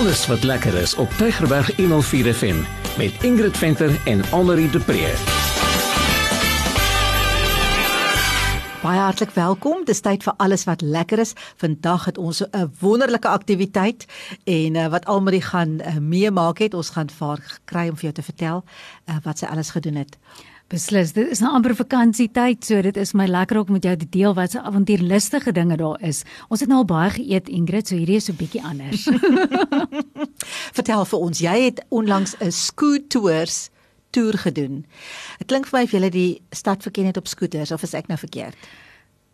Alles wat lekker is op Tygerberg 104 FM met Ingrid Venter en Annelie de Pre. Baie hartlik welkom. Dis tyd vir alles wat lekker is. Vandag het ons 'n wonderlike aktiwiteit en uh, wat Almarie gaan uh, meemaak het. Ons gaan vir haar kry om vir jou te vertel uh, wat sy alles gedoen het. Beslis, dit is 'n amper vakansietyd, so dit is my lekker om met jou te deel wat se avontuurlustige dinge daar is. Ons het nou al baie geëet Ingrid, so hierdie is so bietjie anders. Vertel vir ons, jy het onlangs 'n scoot tours toer gedoen. Dit klink vir my of jy die stad verken het op skooters of is ek nou verkeerd?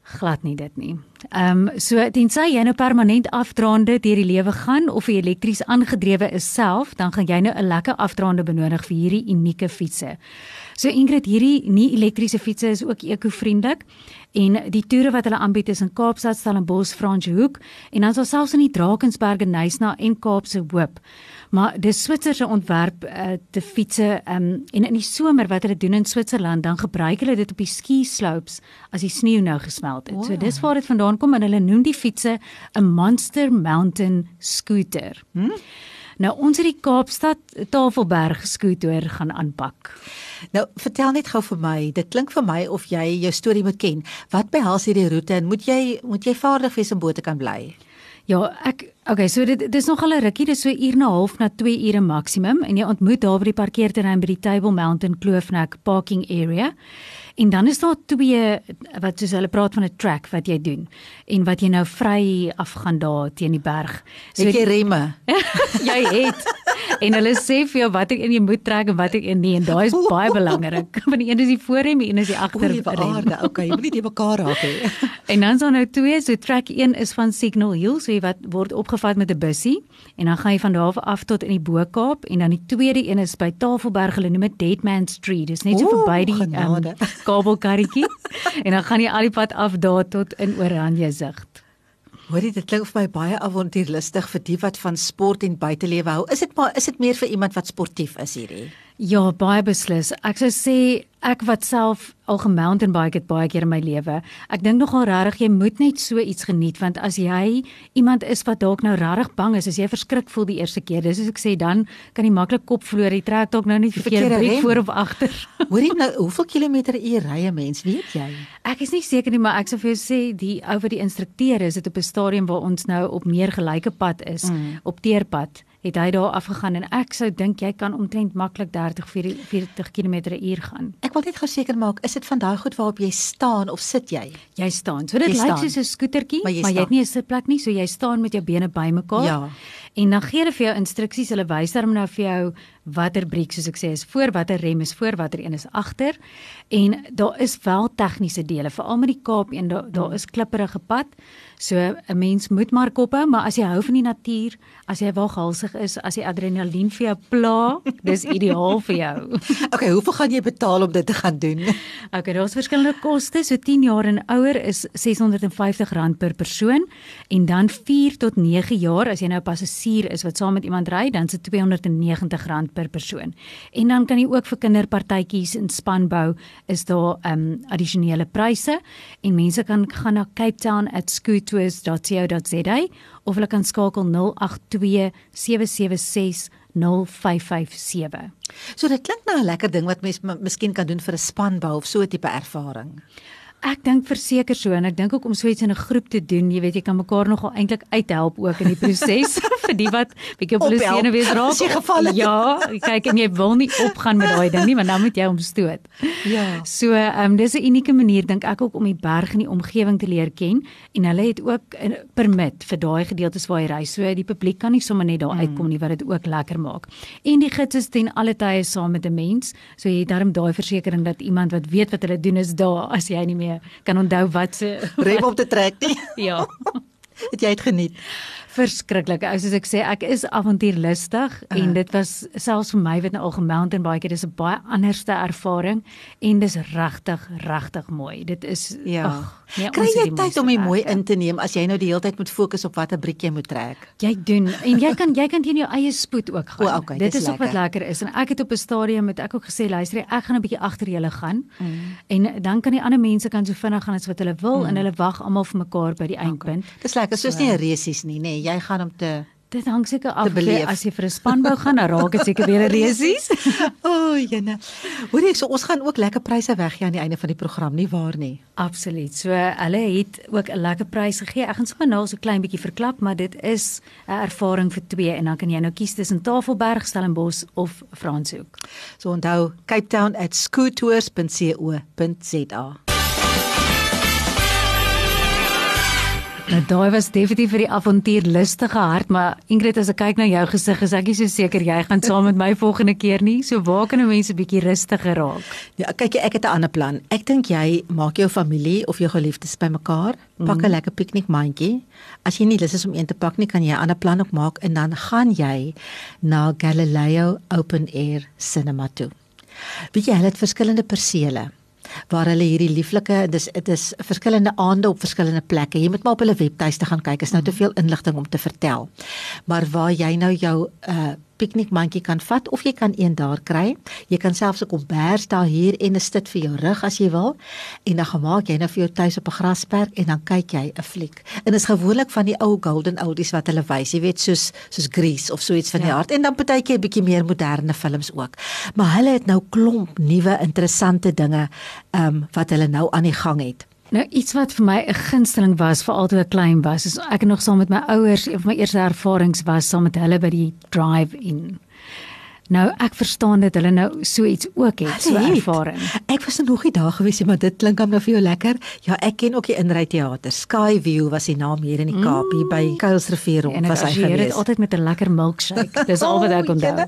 glad nie dit nie. Ehm um, so tensy jy nou permanent afdraande deur die lewe gaan of jy elektries aangedrewe is self, dan gaan jy nou 'n lekker afdraande benodig vir hierdie unieke fietsse. So Ingrid, hierdie nie elektriese fietsse is ook ekovriendelik en die toere wat hulle aanbied is in Kaapstad, Stellenbosch, Franschhoek en dan selfs in die Drakensberge, Nysna en Kaapse Hoop. Maar dis Switserse ontwerp uh, te fietsse um, en in die somer wat hulle doen in Switserland, dan gebruik hulle dit op die ski slopes as die sneeu nou gesmelt het. Wow. So dis waar dit vandaan kom en hulle noem die fietsse 'n Monster Mountain scooter. Hmm? Nou ons het die Kaapstad Tafelberg skooter gaan aanpak. Nou vertel net gou vir my, dit klink vir my of jy jou storie moet ken. Wat behels hierdie roete en moet jy moet jy vaardig wees om bo te kan bly? Ja, ek okay, so dit dis nog al 'n rukkie, dis so uur en 'n half na 2 ure maksimum en jy ontmoet daar by die parkeerterrein by die Table Mountain Kloofnek parking area. En dan is daar twee wat soos hulle praat van 'n track wat jy doen en wat jy nou vry afgaan daar teen die berg. So het jy remme. jy het. En hulle sê vir jou wat ek in jy moet trek en wat ek in nie en daai is baie belangrik. Want die een is die voorrem en een is die agterrem. Okay, jy moet nie te mekaar raak hê. en dan is daar nou twee, so track 1 is van Signal Hill, so jy wat word opgevat met 'n bussie en dan gaan jy van daar af tot in die Bo-Kaap en dan die tweede een is by Tafelberg, hulle noem dit Deadman Street. Dis net so verby die um, kabelkarretjie en dan gaan jy al die pad af daar tot in Oranje sig. Hoorie, dit klink vir my baie avontuurlustig vir die wat van sport en buitelewe hou. Is dit maar is dit meer vir iemand wat sportief is hierdie? Ja, baie beslis. Ek sou sê ek wat self al gemountain bike het baie keer in my lewe. Ek dink nogal regtig jy moet net so iets geniet want as jy iemand is wat dalk nou regtig bang is, as jy verskrik voel die eerste keer, dis soos ek sê, dan kan jy maklik kopvloer, jy trek dalk nou nie verkeerde breek voor of agter. Hoorie nou, hoeveel kilometer u ry 'n mens, weet jy? Ek is nie seker nie, maar ek sou vir jou sê die ou wat die instrukteur is, dit op 'n stadium waar ons nou op meer gelyke pad is, mm. op teerpad het hy daar afgegaan en ek sou dink jy kan omtrent maklik 30 40 km/h gaan. Ek wil net gou seker maak, is dit van daai goed waarop jy staan of sit jy? Jy staan. So dit jy lyk staan. soos 'n skootertjie, maar, maar jy het nie 'n sitplek nie, so jy staan met jou bene bymekaar. Ja. En dan gee hulle vir jou instruksies. Hulle wys dan nou vir jou watter briek soos ek sê is voor, watter rem is voor, watter een is agter. En daar is wel tegniese dele, veral met die Kaap en daar daar is klipperige pad. So 'n mens moet maar kop hou, maar as jy hou van die natuur, as jy waaghalsig is, as die adrenalien vir jou pla, dis ideaal vir jou. okay, hoeveel gaan jy betaal om dit te gaan doen? okay, daar's verskillende koste. So 10 jaar en ouer is R650 per persoon en dan 4 tot 9 jaar as jy nou 'n passasier is wat saam met iemand ry, dan se R290 per persoon. En dan kan jy ook vir kinderpartytjies en spanbou is daar um addisionele pryse en mense kan gaan na Cape Town at Scoot tours.co.za of hulle kan skakel 082 776 0557. So dit klink nou 'n lekker ding wat mens miskien kan doen vir 'n spanbou of so 'n tipe ervaring. Ek dink verseker so en ek dink ook om so iets in 'n groep te doen, jy weet jy kan mekaar nogal eintlik uithelp ook in die proses vir die wat bietjie op hulle sene wees raak. As jy geval het. Ja, kyk en jy wil nie opgaan met daai ding nie, want dan moet jy hom stoot. Ja. So, ehm um, dis 'n unieke manier dink ek ook om die berg en die omgewing te leer ken en hulle het ook 'n permit vir daai gedeeltes waar jy ry. So die publiek kan nie sommer net daar mm. uitkom nie wat dit ook lekker maak. En die gids is ten alle tye saam met 'n mens, so jy het darm daai versekering dat iemand wat weet wat hulle doen is daar as jy nie meer kan onthou wat se rem op te trek nie. ja. Het jy dit geniet? verskriklik. Ou soos ek sê, ek is avontuurlustig uh. en dit was selfs vir my wat nou al gemountain bike, dis 'n baie anderste ervaring en dis regtig regtig mooi. Dit is ja. Ach, nee, Kry jy tyd om dit mooi in te neem as jy nou die hele tyd moet fokus op watter briek jy moet trek? Jy doen en jy kan jy kan teen jou eie spoed ook gaan. O, okay, dit is ook wat lekker is en ek het op 'n stadium met ek ook gesê luister, ek gaan 'n bietjie agter julle gaan. Mm. En dan kan die ander mense kan so vinnig gaan as wat hulle wil mm. en hulle wag almal vir mekaar by die eindpunt. Okay. Dis lekker, soos so, nie 'n resies nie, nê. Nee, jy gaan om te Dit hang seker af as jy vir 'n spanbou gaan, dan raak dit seker weer 'n resies. o, oh, jene. Hoorie, so ons gaan ook lekker pryse weggee aan die einde van die program, nie waar nie? Absoluut. So hulle het ook 'n lekker prys gegee. Ek gaan sommer nou so klein bietjie verklap, maar dit is 'n ervaring vir twee en dan kan jy nou kies tussen Tafelberg, Stellenbosch of Franshoek. So onthou Cape Town Nou daai was definitief vir die avontuurlustige hart, maar Ingrid as ek kyk na jou gesig, is ek nie so seker jy gaan saam met my volgende keer nie. So waar kan 'n mens 'n bietjie rustiger raak? Ja, kyk ek het 'n ander plan. Ek dink jy maak jou familie of jou geliefdes bymekaar, pak 'n mm. lekker piknikmandjie. As jy nie lus is om een te pak nie, kan jy 'n ander plan ook maak en dan gaan jy na Galileo Open Air Cinema toe. Weet jy, hulle het verskillende persele waar hulle hierdie lieflike dis dit is verskillende aande op verskillende plekke. Jy moet maar op hulle webtuiste gaan kyk. Is nou te veel inligting om te vertel. Maar waar jy nou jou uh piknikmandjie kan vat of jy kan een daar kry. Jy kan selfs 'n kombers daar hier en 'n stit vir jou rug as jy wil. En dan gemaak jy nou vir jou tuis op 'n grasperk en dan kyk jy 'n fliek. En is gewoonlik van die ou golden oldies wat hulle wys, jy weet soos soos Grease of so iets van ja. die aard en dan partykeer 'n bietjie meer moderne films ook. Maar hulle het nou klomp nuwe interessante dinge ehm um, wat hulle nou aan die gang het. Nou iets wat vir my 'n gunsteling was vir altyd 'n klein was, is ek nog saam met my ouers, een van my eerste ervarings was saam met hulle by die drive-in. Nou ek verstaan dit hulle nou so iets ook het, so ervaring. Ek was nog nie daar gewees nie, maar dit klink hom nou vir jou lekker. Ja, ek ken ook die Inry Theater. Skyview was die naam hier in die Kaap, hier by mm. Kuilsrivier rond was hy gewees. Dit altyd met 'n lekker milkshake. Dis al wat ek onthou.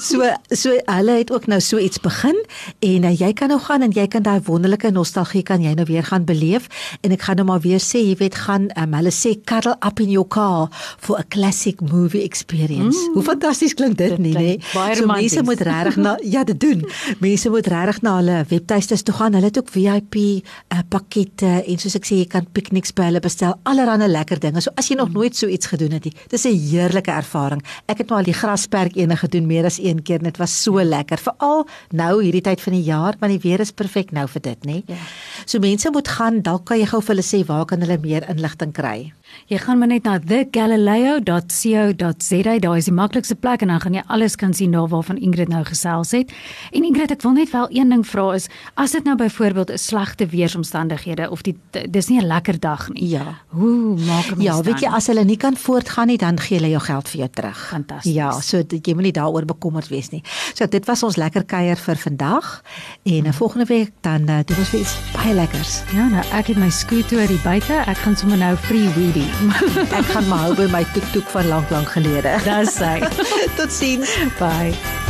so so hulle het ook nou so iets begin en uh, jy kan nou gaan en jy kan daai wonderlike nostalgie kan jy nou weer gaan beleef en ek gaan nou maar weer sê, jy weet gaan um, hulle sê cuddle up in your car for a classic movie experience. Mm. Hoe fantasties klink dit, dit nie, nee? Baie so mense moet regtig na ja dit doen. Mense moet regtig na hulle webtuistes toe gaan. Hulle het ook VIP uh, pakkette en soos ek sê jy kan pikniks by hulle bestel. Allerhande lekker dinge. So as jy nog nooit so iets gedoen het nie, dis 'n heerlike ervaring. Ek het nou al die grasperk ene gedoen meer as een keer en dit was so lekker. Veral nou hierdie tyd van die jaar want die weer is perfek nou vir dit, nê? Ja. So mense moet gaan, dalk kan jy gou vir hulle sê waar kan hulle meer inligting kry? Jy gaan maar net na thegalileo.co.za. Daar is die maklikste plek en dan gaan jy alles kan sien daar waarvan Ingrid nou gesels het. En Ingrid, ek wil net wel een ding vra is as dit nou byvoorbeeld 'n slegte weeromstandighede of die dis nie 'n lekker dag nie. Ja. Hoe maak mens Ja, weet jy as hulle nie kan voortgaan nie, dan gee hulle jou geld vir jou terug. Fantasties. Ja, so jy moenie daaroor bekommerd wees nie. So dit was ons lekker kuier vir vandag en hmm. volgende week dan uh, doen ons weer iets baie lekkers. Ja, nou ek het my skooter hier buite. Ek gaan sommer nou free weed ek gaan maar hou by my toek toek van lank lank gelede. Dis hy. Totsiens. Bye.